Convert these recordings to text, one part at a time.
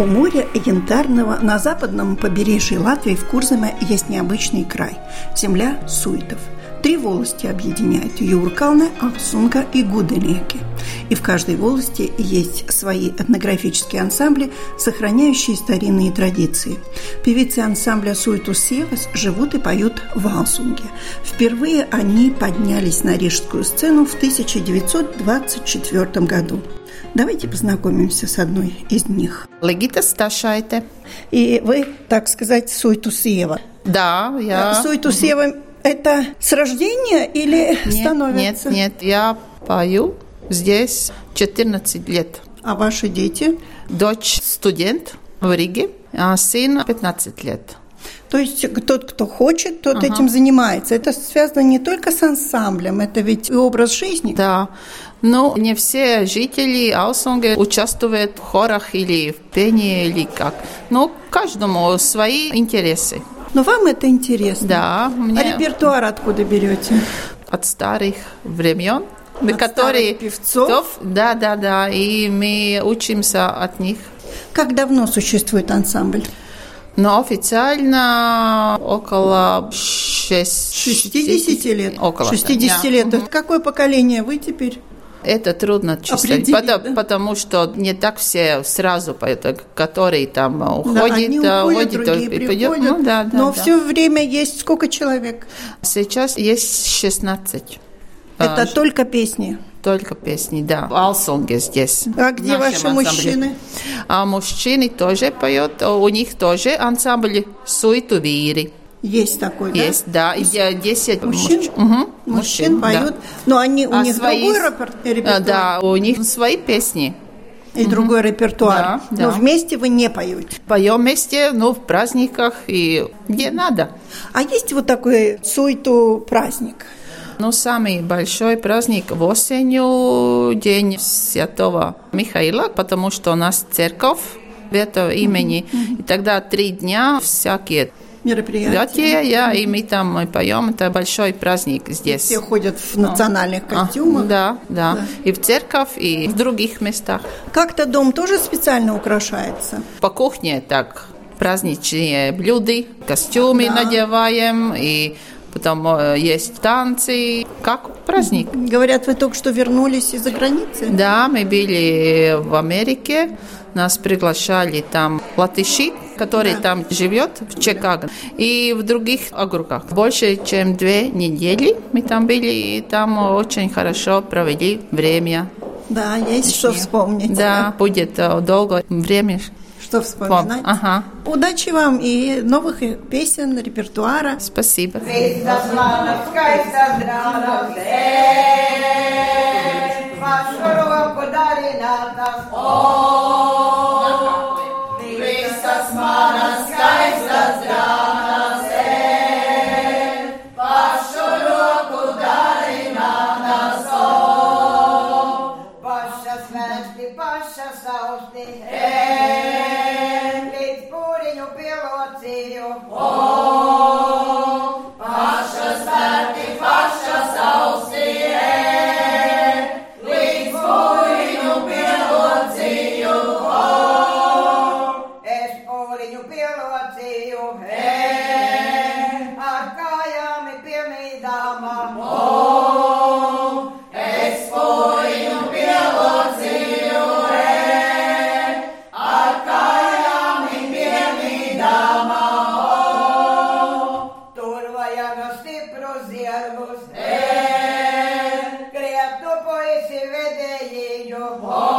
У моря Янтарного на западном побережье Латвии в Курзаме есть необычный край – земля суитов. Три волости объединяют – Юркалне, Алсунга и Гуденеки. И в каждой волости есть свои этнографические ансамбли, сохраняющие старинные традиции. Певицы ансамбля Суиту Севас живут и поют в Алсунге. Впервые они поднялись на рижскую сцену в 1924 году. Давайте познакомимся с одной из них. Легита Сташайте. И вы, так сказать, Суйтусева. Да, я... Суйтусева – это с рождения или Нет, становится? Нет, нет, я пою здесь 14 лет. А ваши дети? Дочь студент в Риге, а сын 15 лет. То есть тот, кто хочет, тот Ага. этим занимается. Это связано не только с ансамблем, это ведь и образ жизни. Да. Но не все жители Аусунга участвуют в хорах или в пении, или как. Но каждому свои интересы. Но вам это интересно. Да, А мне репертуар откуда берете? от старых времен, От которые певцов? Да, да, да. И мы учимся от них. Как давно существует ансамбль? Но официально около 6... 60 лет? Около. 60 да. лет. Мгм. Какое поколение вы теперь? Это трудно Определить, потому, да? потому что не так все сразу которые там уходят, одни э, уходят, другие и пойдет. приходят. Ну, да, да, но да. все время есть сколько человек? Сейчас есть 16. Это А, только песни. только песни, да. В Алсонге здесь. А где ваши ансамбле. мужчины? А мужчины тоже поют. У них тоже ансамбль Суету Вири. Есть такой, да? Есть, да. И де- 10 Мужчин? мужч- Мгм, Мужчин да. поют, но они у А них свои другой репер- А, репертуар Да, у них свои песни. и другой репертуар, Да, но да. вместе вы не поете. Поем вместе, ну, в праздниках и где надо. А есть вот такой суету праздник? Ну, самый большой праздник в осенью, день Святого Михаила, потому что у нас церковь в это имени. И тогда три дня всякие Мероприятие. мероприятия, и мы там поем. Это большой праздник здесь. Все ходят в национальных А, костюмах. да, да, Да. И в церковь, и в других местах. Как-то дом тоже специально украшается. По кухне так праздничные блюда, костюмы Да. надеваем, и потом э, есть танцы, как праздник. Говорят, вы только что вернулись из-за границы? Да, мы были в Америке, нас приглашали там латыши, который Да. там живет в Чикаго, и в других округах. Больше чем две недели мы там были, и там очень хорошо провели время. Да, есть что вспомнить. Да, будет э, долго время. Что вспоминать. Ага, Удачи вам и новых песен, rепертуара. спасибо. Visas poi si vede io. Oh.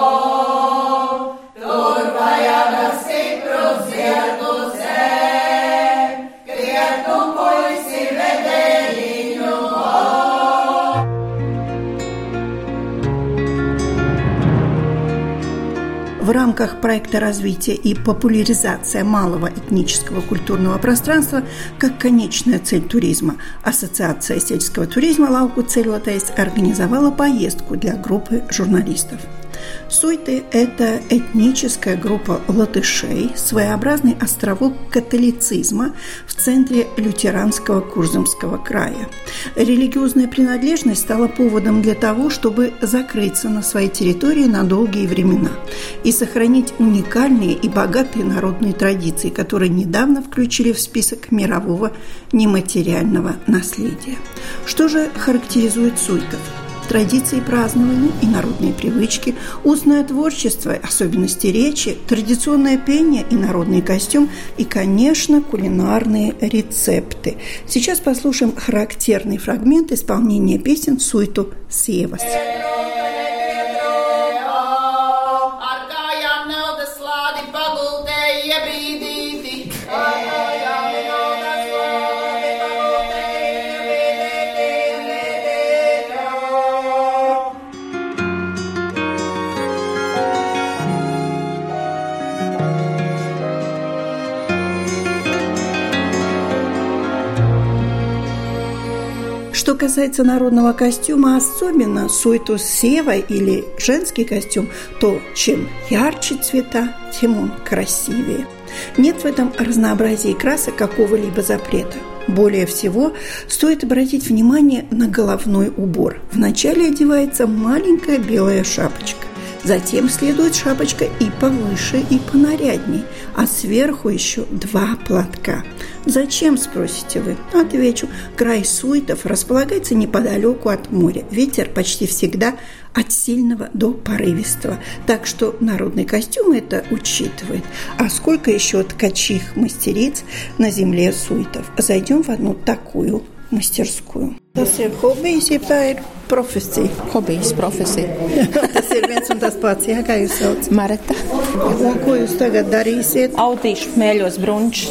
В рамках проекта развития и популяризация малого этнического культурного пространства как конечная цель туризма Ассоциация сельского туризма «Лауку Целотайс» организовала поездку для группы журналистов. Суйты – это этническая группа латышей, своеобразный островок католицизма в центре лютеранского Курзамского края. Религиозная принадлежность стала поводом для того, чтобы закрыться на своей территории на долгие времена и сохранить уникальные и богатые народные традиции, которые недавно включили в список мирового нематериального наследия. Что же характеризует суйтов? Традиции празднования и народные привычки, устное творчество, особенности речи, традиционное пение и народный костюм и, конечно, кулинарные рецепты. Сейчас послушаем характерный фрагмент исполнения песен «Суету Севас». Ar касается народного костюма, особенно суету сева или женский костюм, то чем ярче цвета, тем он красивее. Нет в этом разнообразии красок какого-либо запрета. Более всего, стоит обратить внимание на головной убор. Вначале одевается маленькая белая шапочка. Затем следует шапочка и повыше, и понарядней, а сверху еще два платка. Зачем, спросите вы? Отвечу, край суетов располагается неподалеку от моря. Ветер почти всегда от сильного до порывистого. Так что народный костюм это учитывает. А сколько еще ткачих мастериц на земле суетов? Зайдем в одну такую мастерскую. Tas ir hobijs, jeb tā ir profesija. Hobijs, profesija. Tas ir viens un tas pats, jā, kā jūs saucat. Mareta. Un ko jūs tagad darīsiet? Autīšu mēļos brunčs.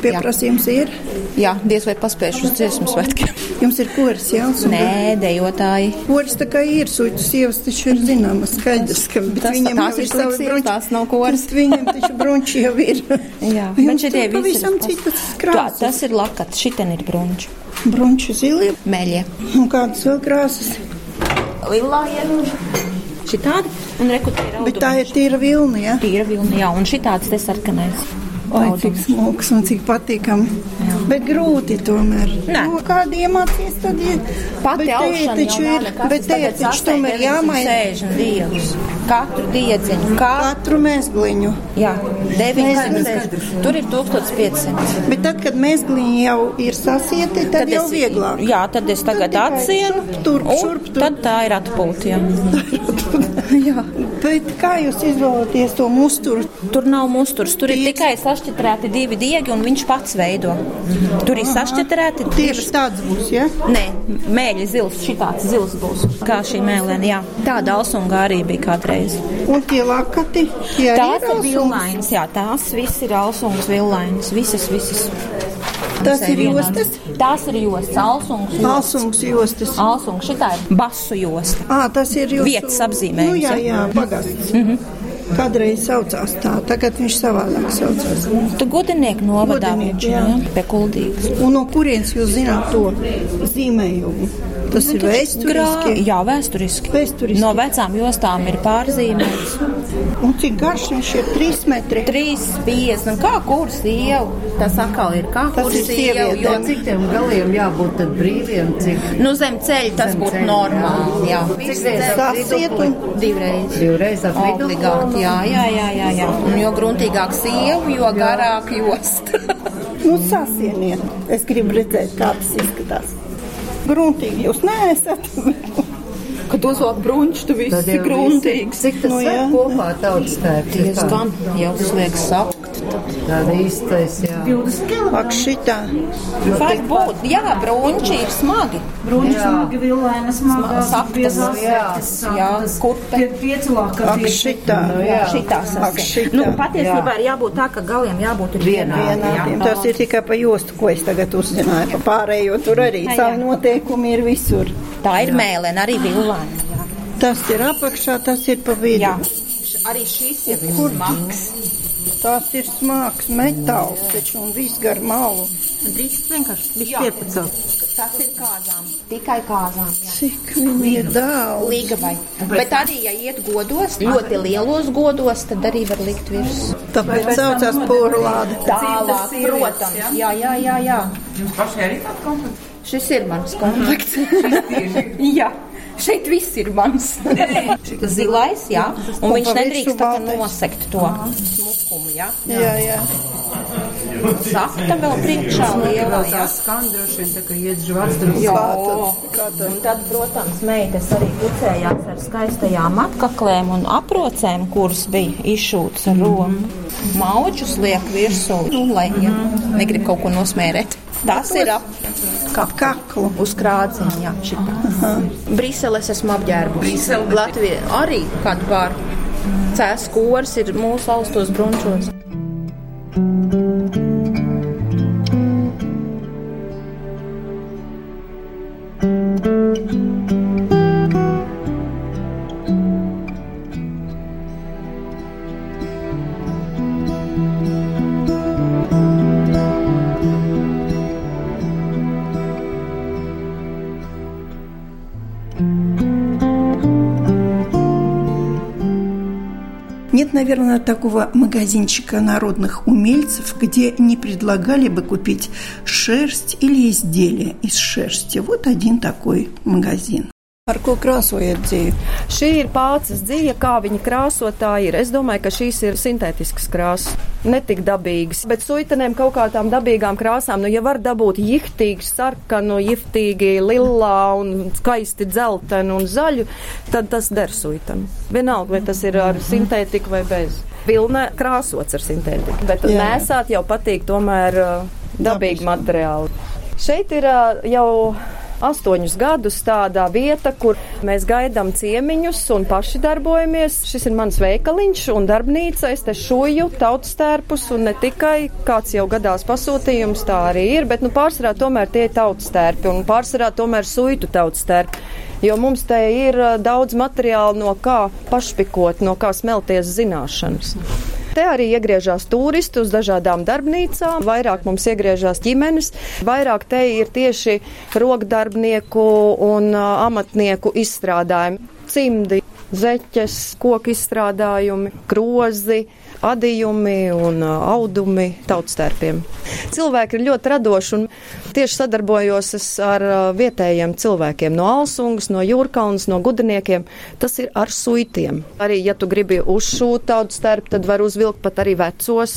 Pieprasījums ir. Jā, diez vai paspēšu uz dziesmu svētkiem. Jums ir koris, jā? un- Nē, dejotāji. Koris tā kā ir, suitu sievas taču ir zināmas, skaidrs, ka bet Tas- viņiem tās ir ir savi brunči. tās nav koris. Tas Viņiem taču brunči jau ir. Jā, Jums šitie visi pavisam pas- citas Tā, krāsas. tas ir lakats, šiten ir brunčs. Brunči zilie. Meļie. Un kādas vēl krāsas? Lilā ir. Šitādi. Un rekutē ir Bet tā ir tīra vilna, jā? Tīra vilna, jā, un šitāds te sarkanais. Oi, cik smuks un cik patīkami. Jā. Bet grūti tomēr. Nu, kādi iemācīs, tad ir. Pati aušana taču ir, bet te tagad taču tomēr jāmaina dievus. Katru diedziņu. Katru mēsgliņu. Jā, Nezinu. 900. Tur ir 1500. Bet tad, kad mēsgliņi jau ir sasieti, tad, tad jau es- vieglāk. Jā, tad es tagad tikai atsienu. šurp, turp, šurp, turp. Tad tā ir atpūta. Jā. Jā, bet kā jūs izvēlaties to musturu? Tur nav musturs, tur ir tikai sašķidrēti divi diegi, un viņš pats veido. Tur ir sašķidrēti Tieši tāds būs, ja? Nē, mēģi zils, šitāds zils būs. Kā šī mēlēna, jā. Tāda alsunga arī bija kādreiz. Un tie lakati, tie Tās ir alsums? villainas, jā, tās viss ir alsungas villainas, visas, visas. Tas ir jostas? Tās ir jostas, alsungas. jostas. Alsungs jostas. Alsunga, šitā ir basu josta. Ā, tas ir jūsu... Vietas apzīmējums, Nu, jā, ja? jā, pagasts. Mm -hmm. Kādreiz saucās tā, tagad viņš savādāk saucās. Tu gudinieki novadā viņš, jā, pie kuldīgas. Un no kurienes jūs zināt to zīmējumu? Tas ir vēsturiski. Grā- Jā, vēsturiski. Vēsturiski. No vecām jostām ir pārzīmēts. Un cik garš viņš ir? Trīs metri. 3,50. Kā kurs ieva? Tas atkal ir kā Tas kurs sievietēm. jo Cik tiem galiem jābūt tad brīviem, cik Nu, zem ceļa tas būtu normāli. Jā, Cik reizes Sasiet un divreiz. divreiz ap? Obligāti, jā, jā, jā, jā, jā. Un jo gruntīgāk sievu, jo garāk jost. nu, sasieniet. Es gribu redzēt, kā tas izskatās. Gruntīgi jūs neesat. Kad uzvelk brunču, tu viss Tad ir gruntīgs. Cik tas Nu, nu, jā. kopā tautas tēvs? Diezgan, jau uzliek sakt. Tāda īstais, jā. Ak, šitā. Var būt, jā, brunči ir smagi. Jā. smagi villaina, smagā Saktas, jā. kurpe. Ak, šitā. jā. Šitā šitā. Nu, patiesībā ir jābūt tā, ka galiem jābūt vienādiem. Tas ir tikai pa jostu, ko es tagad uzzināju. Pa pārējo tur arī savi noteikumi ir visur. Tā ir mēlēna, arī villaina. jā. Tas ir apakšā, tas ir pa vidu. Jā, Arī šis jau ir Kur smags. Tas ir smags metāls, taču un viss gar malu. Drīkst vienkārši viņš piepacelt. Tas ir kāzām. Tikai kāzām. Jā. Cik viņi ir daudz. Līgavai. Bet arī, ja iet godos, ļoti lielos godos, tad arī var likt virsū. Tāpēc saucās porlāde. Tālāk, protams. Jā, jā, jā, jā. Jums pašai arī tāds komplekts? Šis ir mans komplekts. jā. Šeit viss ir mans. Zilais, jā. Un viņš nedrīkst tā kā nosekt to smukumu, jā. Jā, jā. Sakta vēl priekšā lielā, jā. skan droši vien tā, ka iet žvārds Jā, kā tad? un tad, protams, meitas arī pucējās ar skaistajām atkaklēm un aprocēm, kuras bija izšūtas ar romu. Maučus liek virsū, nu, lai ja negrib kaut ko nosmērēt. Tas ir ap Ap kaklu. uz krāciņa, jā, šitā. Briseles esmu apģērbusi. Latvija arī kādu pār. Cēs kors ir mūsu austos brunčos. Наверное, такого магазинчика народных умельцев, где не предлагали бы купить шерсть или изделия из шерсти. Вот один такой магазин. Ar ko krāsojat dzīvi? Šī ir pācis dzīve, kā viņa krāsotā ir. Es domāju, ka šīs ir sintētiskas krāsas, ne tik dabīgas, bet suitenēm kaut kādām dabīgām krāsām. Nu, ja var dabūt jihtīgi, sarkanu, jihtīgi, lilā un skaisti dzeltenu un zaļu, tad tas der suitam. Vienalga, vai tas ir ar sintētiku vai bez. Vilna krāsots ar sintētiku, bet mēsāt jau patīk tomēr uh, dabīgi materiāli. Šeit ir uh, jau astoņus gadus tāda vieta, kur mēs gaidām ciemiņus un paši darbojamies. Šis ir mans veikaliņš un darbnīca. Es te šuju tautas tērpus un ne tikai kāds jau gadās pasūtījums, tā arī ir, bet nu pārsvarā tomēr tie ir tautas tērpi un pārsvarā tomēr suitu tautas tērpi. Jo mums te ir uh, daudz materiāla, no kā pašpikot, no kā smelties zināšanas. Te arī iegriežas turisti uz dažādām darbnīcām, vairāk mums iegriežas ģimenes, vairāk te ir tieši rokdarbnieku un amatnieku izstrādājumi. Cimdi, zeķes, koku izstrādājumi, grozi, adījumi un uh, audumi tautstērpiem. Cilvēki ir ļoti radoši un tieši sadarbojos ar uh, vietējiem cilvēkiem no Alsungas, no Jūrkaunas, no gudiniekiem. Tas ir ar suitiem. Arī, ja tu gribi uzšūt tautstērpu, tad var uzvilkt pat arī vecos,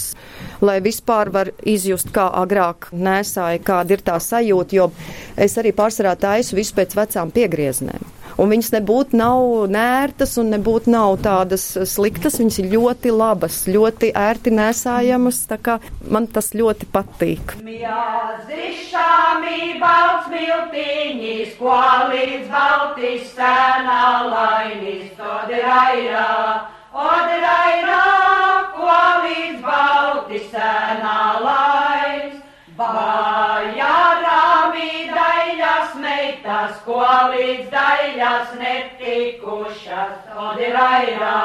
lai vispār var izjust, kā agrāk nesāja, kāda ir tā sajūta, jo es arī pārsvarā taisu visu pēc vecām piegrieznēm. Un viņas nebūtu nav nērtas un nebūtu nav tādas sliktas, viņas ir ļoti labas, ļoti ērti nesājamas, tā kā man tas ļoti patīk. Jāzdišāmi daļas netikušas, odirairā,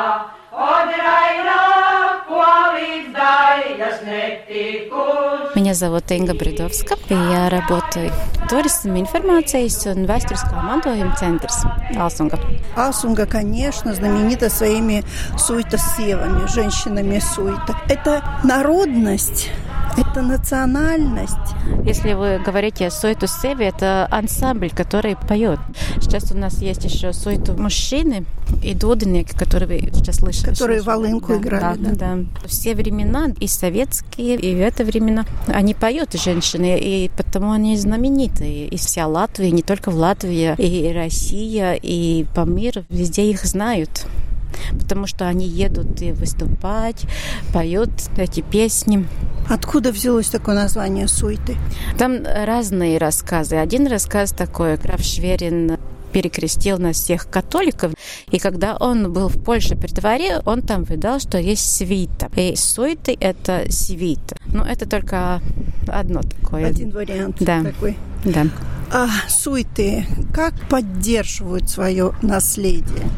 odirairā, ko līdz daļas netikušas. Меня зовут Инга Бредовска. Я работаю туризм, информацией и vēsturiskā mantojuma центrs Алсунга. Асунга, конечно, знаменита своими суета-севами, женщинами суета. Это народность, это национальность. Если вы говорите о Суету Севе, это ансамбль, который поет. Сейчас у нас есть еще Суету мужчины и дудники, которые вы сейчас слышали. Которые волынку да, играли, Да, да. Все времена, и советские, и в это времена, они поют, женщины, и потому они знаменитые. И вся Латвия, не только в Латвии, и Россия, и по миру, везде их знают. Потому что они едут и выступать, поют эти песни. Откуда взялось такое название суеты? Там разные рассказы. Один рассказ такой, граф Шверин перекрестил нас всех католиков. И когда он был в Польше при дворе, он там видал, что есть свита. И суеты – это свита. Ну, это только одно такое. Один вариант Да. такой. Да. А суеты, как поддерживают свое наследие?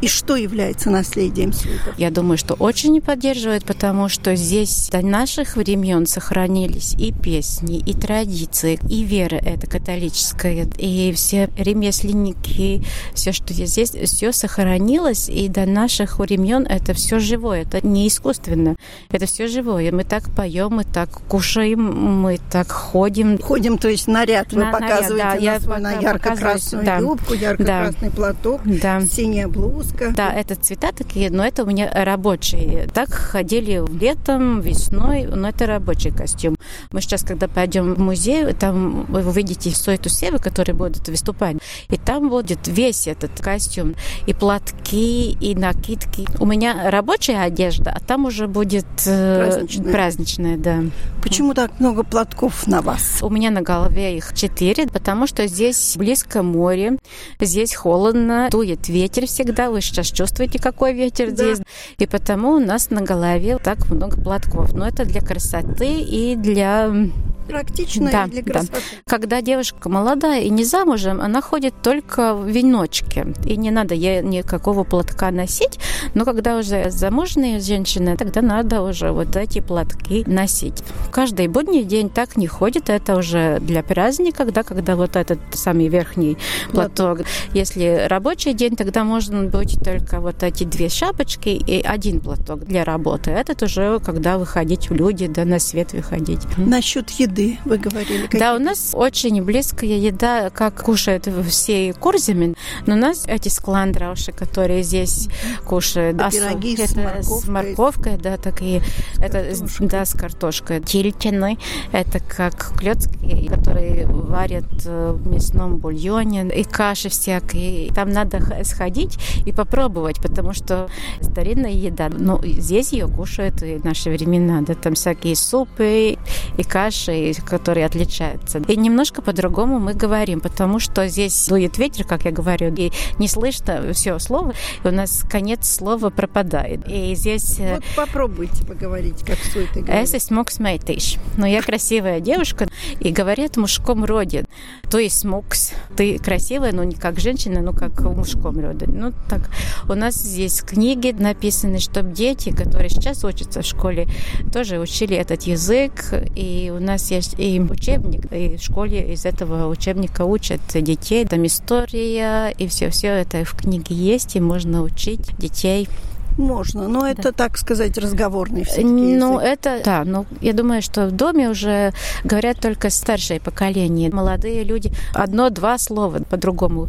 И что является наследием суетов? Я думаю, что очень поддерживают, потому что здесь до наших времен сохранились и песни, и традиции, и вера эта католическая, и все ремесленники, все, что здесь, все сохранилось, и до наших времен это все живое, это не искусственно, это все живое. Мы так поем, мы так кушаем, мы так ходим. Ходим, то есть наряд вы на, показываете да, я свой, на ярко-красную да, юбку, ярко-красный да, платок, да, синяя блузка. Да, это цвета такие, но это у меня рабочие. Так ходили летом, весной, но это рабочий костюм. Мы сейчас, когда пойдем в музей, там вы увидите Сойту Севы, которые будут выступать, и там будет весь этот костюм, и платки, и накидки. У меня рабочая одежда, а там уже будет э, праздничная, праздничная да. Почему так много платков на вас? У меня на голове их четыре, потому что здесь близко море, здесь холодно, дует ветер всегда, вы сейчас чувствуете, какой ветер да. здесь, и потому у нас на голове так много платков. Но это для красоты и для практично да, для красоты. Да. Когда девушка молодая и не замужем, она ходит только в веночке. И не надо ей никакого платка носить. Но когда уже замужние женщины, тогда надо уже вот эти платки носить. Каждый будний день так не ходит. Это уже для праздника, да, когда вот этот самый верхний платок. Если рабочий день, тогда можно быть только вот эти две шапочки и один платок для работы. Этот уже когда выходить в люди, да, на свет выходить. Насчет еды вы говорили? Какие? Да, у нас очень близкая еда, как кушают все курзами. Но у нас эти скландраши, которые здесь кушают. Да, пироги с морковкой. с морковкой, да, такие. Это, да, с картошкой. Тильтины, это как клетки, которые варят в мясном бульоне, и каши всякие. Там надо сходить и попробовать, потому что старинная еда. Но здесь ее кушают и в наши времена, да, там всякие супы и каши, которые отличаются. И немножко по-другому мы говорим, потому что здесь дует ветер, как я говорю, и не слышно все слово, и у нас конец слова пропадает. И здесь... Э, вот попробуйте поговорить, как все это говорит. Es esmu смейтиш. Но я красивая девушка, и говорят в мужском роде. То есть смокс. Ты красивая, но не как женщина, но как в мужском роде. Ну, так. У нас здесь книги написаны, чтобы дети, которые сейчас учатся в школе, тоже учили этот язык. И у нас есть и учебник, и в школе из этого учебника учат детей. Там история, и все-все это в книге есть, и можно учить детей можно, но да. это, так сказать, разговорный все Ну, это, да, но я думаю, что в доме уже говорят только старшее поколение. Молодые люди одно-два слова по-другому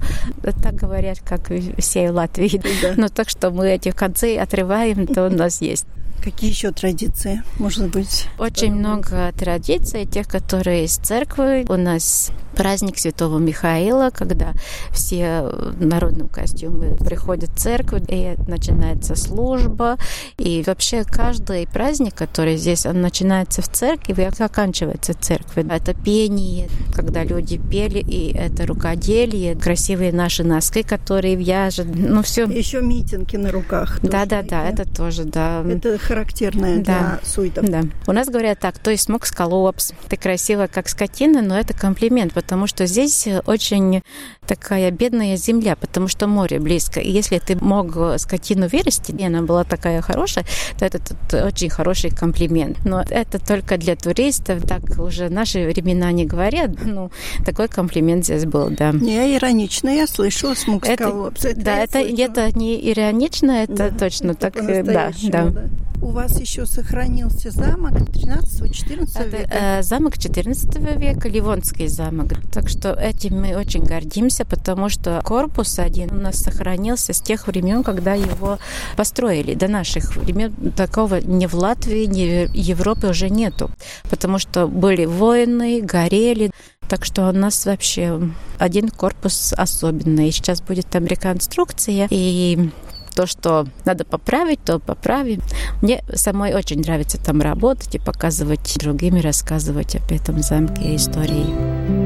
так говорят, как все в Латвии. Да. Но так что мы эти концы отрываем, то у нас есть. Какие еще традиции, может быть? Очень много традиций, тех, которые из церкви. У нас праздник Святого Михаила, когда все в народном костюме приходят в церковь, и начинается служба. И вообще каждый праздник, который здесь, он начинается в церкви и оканчивается в церкви. Это пение, когда люди пели, и это рукоделие, красивые наши носки, которые вяжут. Ну, все. Еще митинги на руках. Да, да, да, это тоже, да. Это характерное да. для суетов. Да. У нас говорят так, то есть смог скалопс. Ты красивая, как скотина, но это комплимент, потому что здесь очень такая бедная земля, потому что море близко. И если ты мог скотину вырасти, и она была такая хорошая, то это, это очень хороший комплимент. Но это только для туристов, так уже наши времена не говорят. Ну, такой комплимент здесь был, да. Не иронично, я слышала смог это, это, Да, это, это не иронично, это да, точно это так, да, да. да. У вас еще сохранился замок 13-14 века? Э, замок 14 века, Ливонский замок. Так что этим мы очень гордимся, потому что корпус один у нас сохранился с тех времен, когда его построили. До наших времен такого ни в Латвии, ни в Европе уже нету. Потому что были войны, горели. Так что у нас вообще один корпус особенный. Сейчас будет там реконструкция, и то, что надо поправить, то поправим. Мне самой очень нравится там работать и показывать другим, рассказывать об этом замке и истории.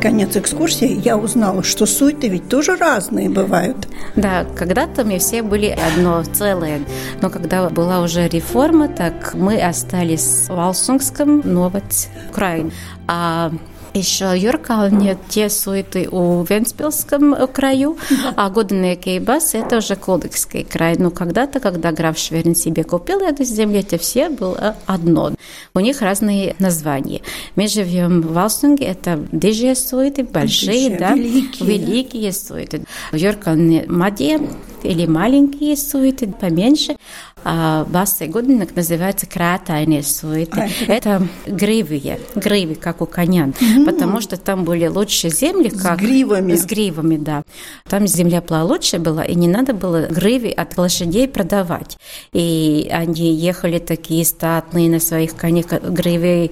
Под конец экскурсии я узнала, что суеты ведь тоже разные бывают. Да, когда-то мы все были одно целое, но когда была уже реформа, так мы остались в Алсунгском Новоц крае. А еще Юркалне те суеты у Венспилском краю, а Годенные Кейбас это уже Колдыкский край. Но когда-то, когда граф Шверин себе купил эту землю, это все было одно. У них разные названия. Мы живем в Алсунге, это дижие суеты, большие, Дижие, да, великие. великие суеты. В Юркалне Маде или маленькие суеты, поменьше. А Бассы Годинок называется кратайные суеты. Это гривые, гривы, как у коня, потому что там были лучше земли, как гривами. с гривами, да. Там земля была лучше была, и не надо было гривы от лошадей продавать. И они ехали такие статные на своих конях, гривы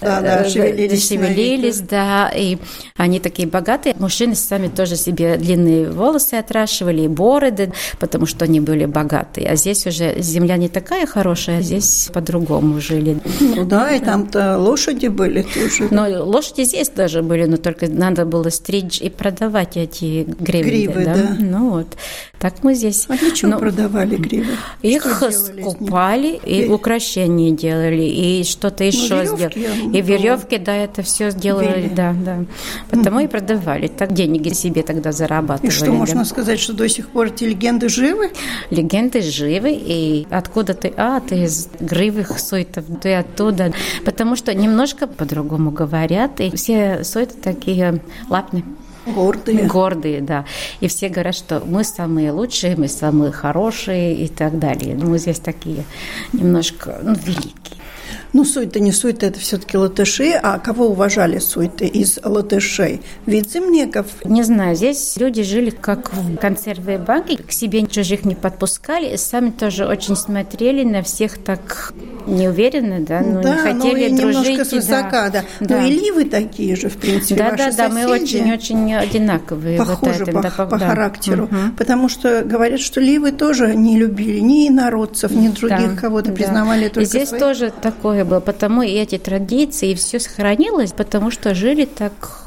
Да, да, э, шевелились шевелились, да, и они такие богатые. Мужчины сами тоже себе длинные волосы отращивали, и бороды, потому что они были богатые. А здесь уже земля не такая хорошая, а здесь по-другому жили. Ну да, и там-то лошади были тоже. Но лошади здесь даже были, но только надо было стричь и продавать эти гривы. Гривы, да. Ну вот, так мы здесь. А для чего Но продавали гривы? Их Что скупали и украшения делали, и что-то еще веревки, сделали. ну, И веревки, да, это все сделали, Вели. да, да. Потому и продавали. Так деньги себе тогда зарабатывали. И что, да. можно сказать, что до сих пор эти легенды живы? Легенды живы, и откуда ты? А, ты из гривых суетов, ты оттуда. Потому что немножко по-другому говорят, и все суеты такие лапные. Гордые. Гордые, да. И все говорят, что мы самые лучшие, мы самые хорошие и так далее. Ну, мы здесь такие немножко ну, великие. Ну, суеты не суеты, это все-таки латыши. А кого уважали суеты из латышей? Вице-мнеков? Не знаю, здесь люди жили как в консервной банке, к себе чужих не подпускали, и сами тоже очень смотрели на всех так неуверенно, да, ну, да, не хотели ну и дружить. немножко свысока, да. да. Ну и ливы такие же, в принципе, Да, да, да, мы очень-очень одинаковые. Похожи вот по, да, по да. характеру. Мгм. Потому что говорят, что ливы тоже не любили ни народцев, ни других Да, кого-то, да. признавали И только здесь своих. тоже такое было, потому и эти традиции, и все сохранилось, потому что жили так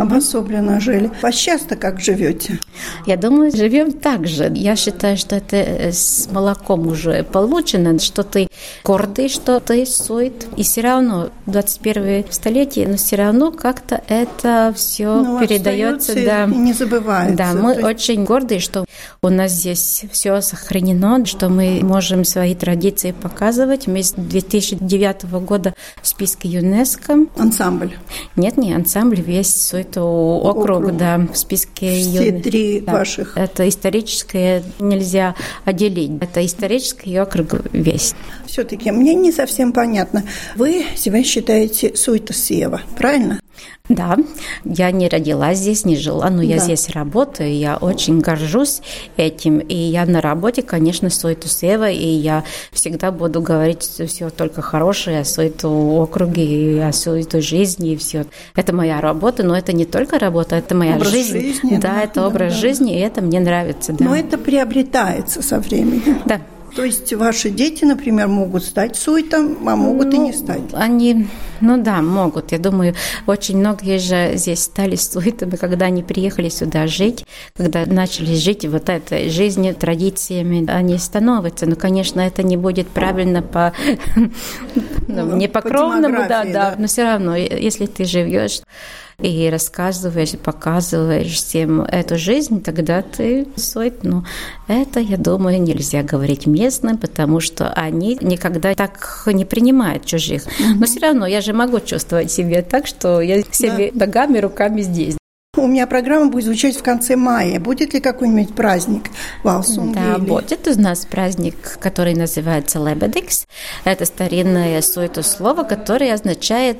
Обособленно жили. А сейчас-то как живете? Я думаю, живем так же. Я считаю, что это э, с молоком уже получено, что ты гордый, что ты сует. И все равно 21 столетие, но все равно как-то это все Ну, передается. Да, и не забывается. да, мы есть- очень горды, что у нас здесь все сохранено, что мы можем свои традиции показывать. Мы с 2009 года в списке ЮНЕСКО. Ансамбль. Нет, не ансамбль, весь это округ, Округ. да, в списке Все ЮНЕСКО. Да. ваших. Это историческое нельзя отделить. Это исторический округ весь. Все-таки мне не совсем понятно. Вы себя считаете Суйтасева, правильно? Да, я не родилась здесь, не жила, но я Да. здесь работаю, я очень горжусь этим. И я на работе, конечно, Суету Сева, и я всегда буду говорить все только хорошее о Суету округе, и о Суету жизни, и все. Это моя работа, но это не только работа, это моя Образ жизнь. жизни, да, да, это образ да. жизни, и это мне нравится. Да. Но это приобретается со временем. Да. То есть ваши дети, например, могут стать суетом, а могут и не стать. Они, ну да, могут. Я думаю, очень многие же здесь стали суетами, когда они приехали сюда жить, когда начали жить вот этой жизнью, традициями, они становятся. Но, конечно, это не будет правильно по, ну, не по кровному, да, да. но все равно, если ты живешь и рассказываешь, показываешь всем эту жизнь, тогда ты сует. Ну, это, я думаю, нельзя говорить местным, потому что они никогда так не принимают чужих. Но все равно я же могу чувствовать себя так, что я себе ногами, руками здесь. У меня программа будет звучать в конце мая. Будет ли какой-нибудь праздник в Алсунге? Да, или- будет у нас праздник, который называется Лебедикс. Это старинное суету слово, которое означает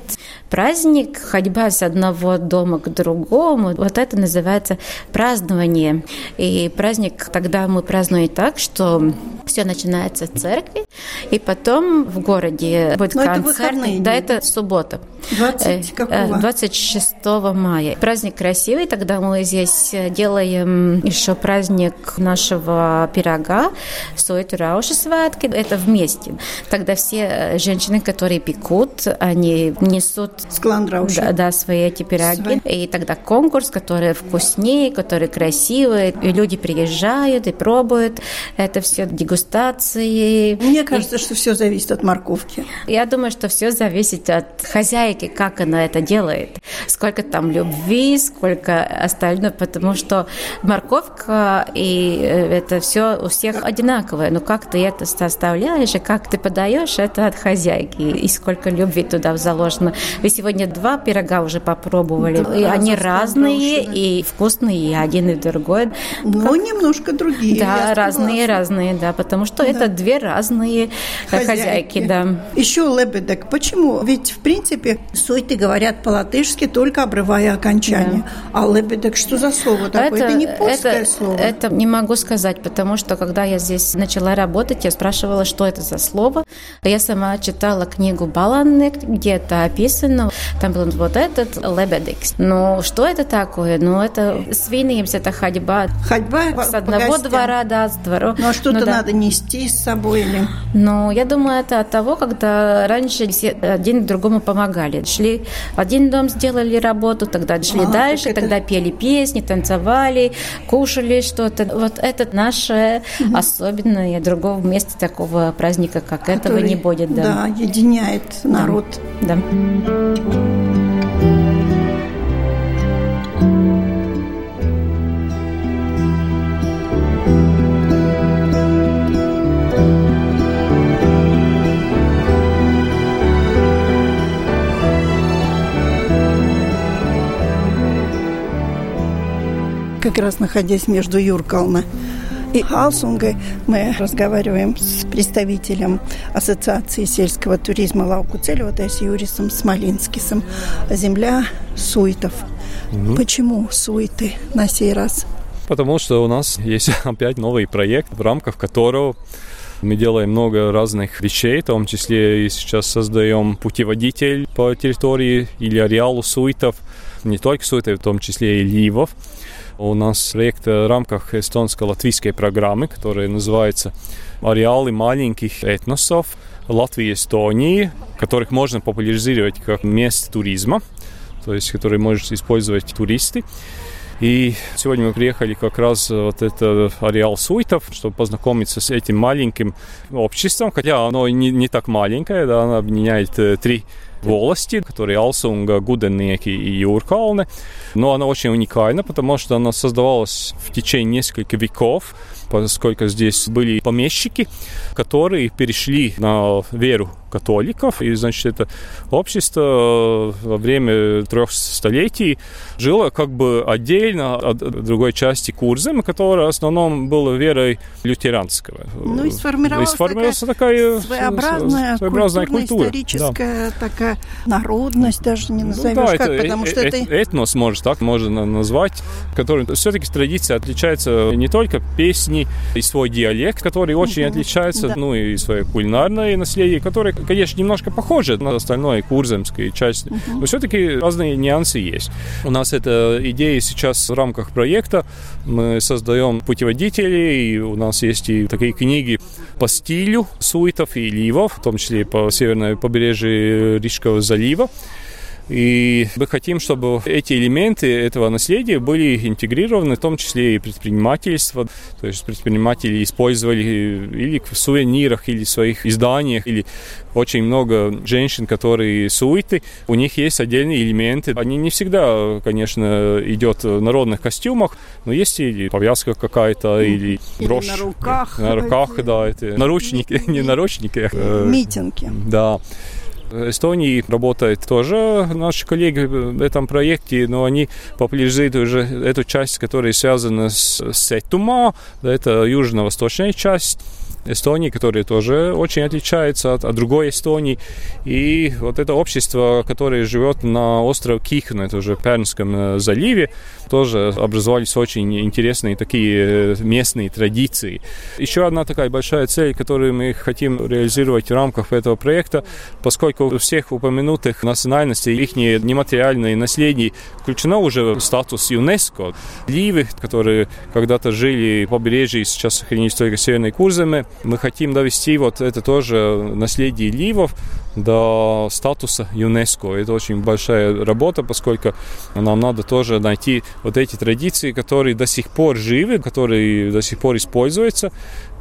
праздник, ходьба с одного дома к другому. Вот это называется празднование. И праздник тогда мы празднуем так, что все начинается в церкви, и потом в городе будет Но это концерт. выходные да, это суббота. 20 Э, какого? э, 26 мая. Праздник красивый красивый. Тогда мы здесь делаем еще праздник нашего пирога, Сойту Рауши сватки. Это вместе. Тогда все женщины, которые пекут, они несут да, да, свои эти пироги. Свой. И тогда конкурс, который вкуснее, который красивый. И люди приезжают и пробуют. Это все дегустации. Мне кажется, и... что все зависит от морковки. Я думаю, что все зависит от хозяйки, как она это делает. Сколько там любви, сколько остальное, потому что морковка и э, это все у всех одинаковое. Но как ты это составляешь и как ты подаешь, это от хозяйки. И сколько любви туда заложено. Вы сегодня два пирога уже попробовали. Да, и они разные, и вкусные, и один, и другой. Ну, как... немножко другие. Да, разные, разные, да, потому что да. это две разные хозяйки, хозяйки да. Еще лебедек. Почему? Ведь, в принципе, сойты говорят по-латышски, только обрывая окончание. Да. А лебедек что за слово такое? Это, это не польское это, слово. Это не могу сказать, потому что, когда я здесь начала работать, я спрашивала, что это за слово. Я сама читала книгу Баланек, где это описано. Там был вот этот лебедекс. Но что это такое? Ну, это свиньемс, это ходьба. Ходьба с одного двора, да, с двора. Ну, а что-то ну, да. надо нести с собой или? Ну, я думаю, это от того, когда раньше все один другому помогали. Шли один дом, сделали работу, тогда шли а, дальше, так это... тогда пели песни, танцевали, кушали что-то. Вот это наше угу. особенное. Другого места такого праздника, как Который, этого, не будет. Да, да единяет народ. Да. да. Как раз находясь между Юркална и Халсунгой, мы разговариваем с представителем Ассоциации сельского туризма Лауку Целева, с Юрисом Смолинскисом. Земля суйтов. Угу. Почему суйты на сей раз? Потому что у нас есть опять новый проект, в рамках которого мы делаем много разных вещей, в том числе и сейчас создаем путеводитель по территории или ареалу суитов, не только суитов, в том числе и ливов. У нас проект в рамках эстонско-латвийской программы, которая называется «Ареалы маленьких этносов Латвии и Эстонии», которых можно популяризировать как место туризма, то есть которые может использовать туристы. И сегодня мы приехали как раз вот это ареал Суйтов, чтобы познакомиться с этим маленьким обществом, хотя оно не, не так маленькое, да, оно объединяет три волости, которые Алсунга, Гуденеки и Юркалны. Но она очень уникальна, потому что она создавалась в течение нескольких веков, поскольку здесь были помещики, которые перешли на веру католиков. И, значит, это общество э, во время трех столетий жило как бы отдельно от другой части Курзема, которая в основном была верой лютеранского. Ну и сформировалась, и сформировалась такая, такая своеобразная, своеобразная культура. историческая да. такая народность, даже не назовешь ну, да, как, это, потому э, что э, это... Этнос, может так можно назвать, который все-таки традиция отличается не только песни и свой диалект, который очень угу. отличается, да. ну и свое кулинарное наследие, которое конечно, немножко похоже на остальное курземскую часть, но все-таки разные нюансы есть. У нас эта идея сейчас в рамках проекта. Мы создаем путеводители, и у нас есть и такие книги по стилю суитов и ливов, в том числе по северной побережью Рижского залива. И мы хотим, чтобы эти элементы этого наследия были интегрированы, в том числе и предпринимательство. То есть предприниматели использовали или в сувенирах, или в своих изданиях, или очень много женщин, которые суиты, у них есть отдельные элементы. Они не всегда, конечно, идет в народных костюмах, но есть или повязка какая-то, или брошь. на руках. На руках, да. Это наручники, не наручники. А, Митинги. Да. Эстонии работает тоже наши коллеги в этом проекте, но они популяризируют уже эту часть, которая связана с Сетума, это южно-восточная часть Эстонии, которая тоже очень отличается от, от другой Эстонии. И вот это общество, которое живет на острове Кихн, это уже в Пермском э, заливе, тоже образовались очень интересные такие э, местные традиции. Еще одна такая большая цель, которую мы хотим реализовать в рамках этого проекта, поскольку у всех упомянутых национальностей их нематериальное наследие включено уже в статус ЮНЕСКО. Ливы, которые когда-то жили по побережье, сейчас сохранились только северные Курземы, мы хотим довести вот это тоже наследие ливов до статуса ЮНЕСКО. Это очень большая работа, поскольку нам надо тоже найти вот эти традиции, которые до сих пор живы, которые до сих пор используются,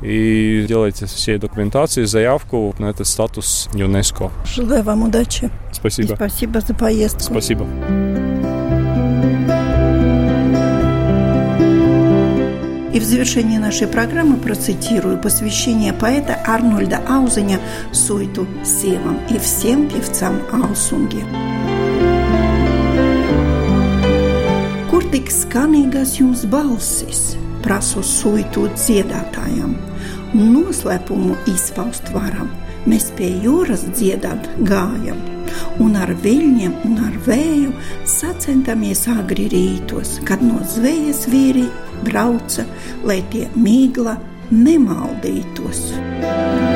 и делать все документации, заявку на этот статус ЮНЕСКО. Желаю вам удачи. Спасибо. И спасибо за поездку. Спасибо. И в завершении нашей программы процитирую посвящение поэта Арнольда Аузеня Суйту Севам и всем певцам Аусунги. Kur tik skanīgas jums balsis, prasu suitu dziedātājam, noslēpumu izpaust varam, mēs pie jūras dziedāt gājam un ar viļņiem un ar vēju sacentamies agri rītos, kad no zvejas vīri brauca, lai tie mīgla nemaldītos. На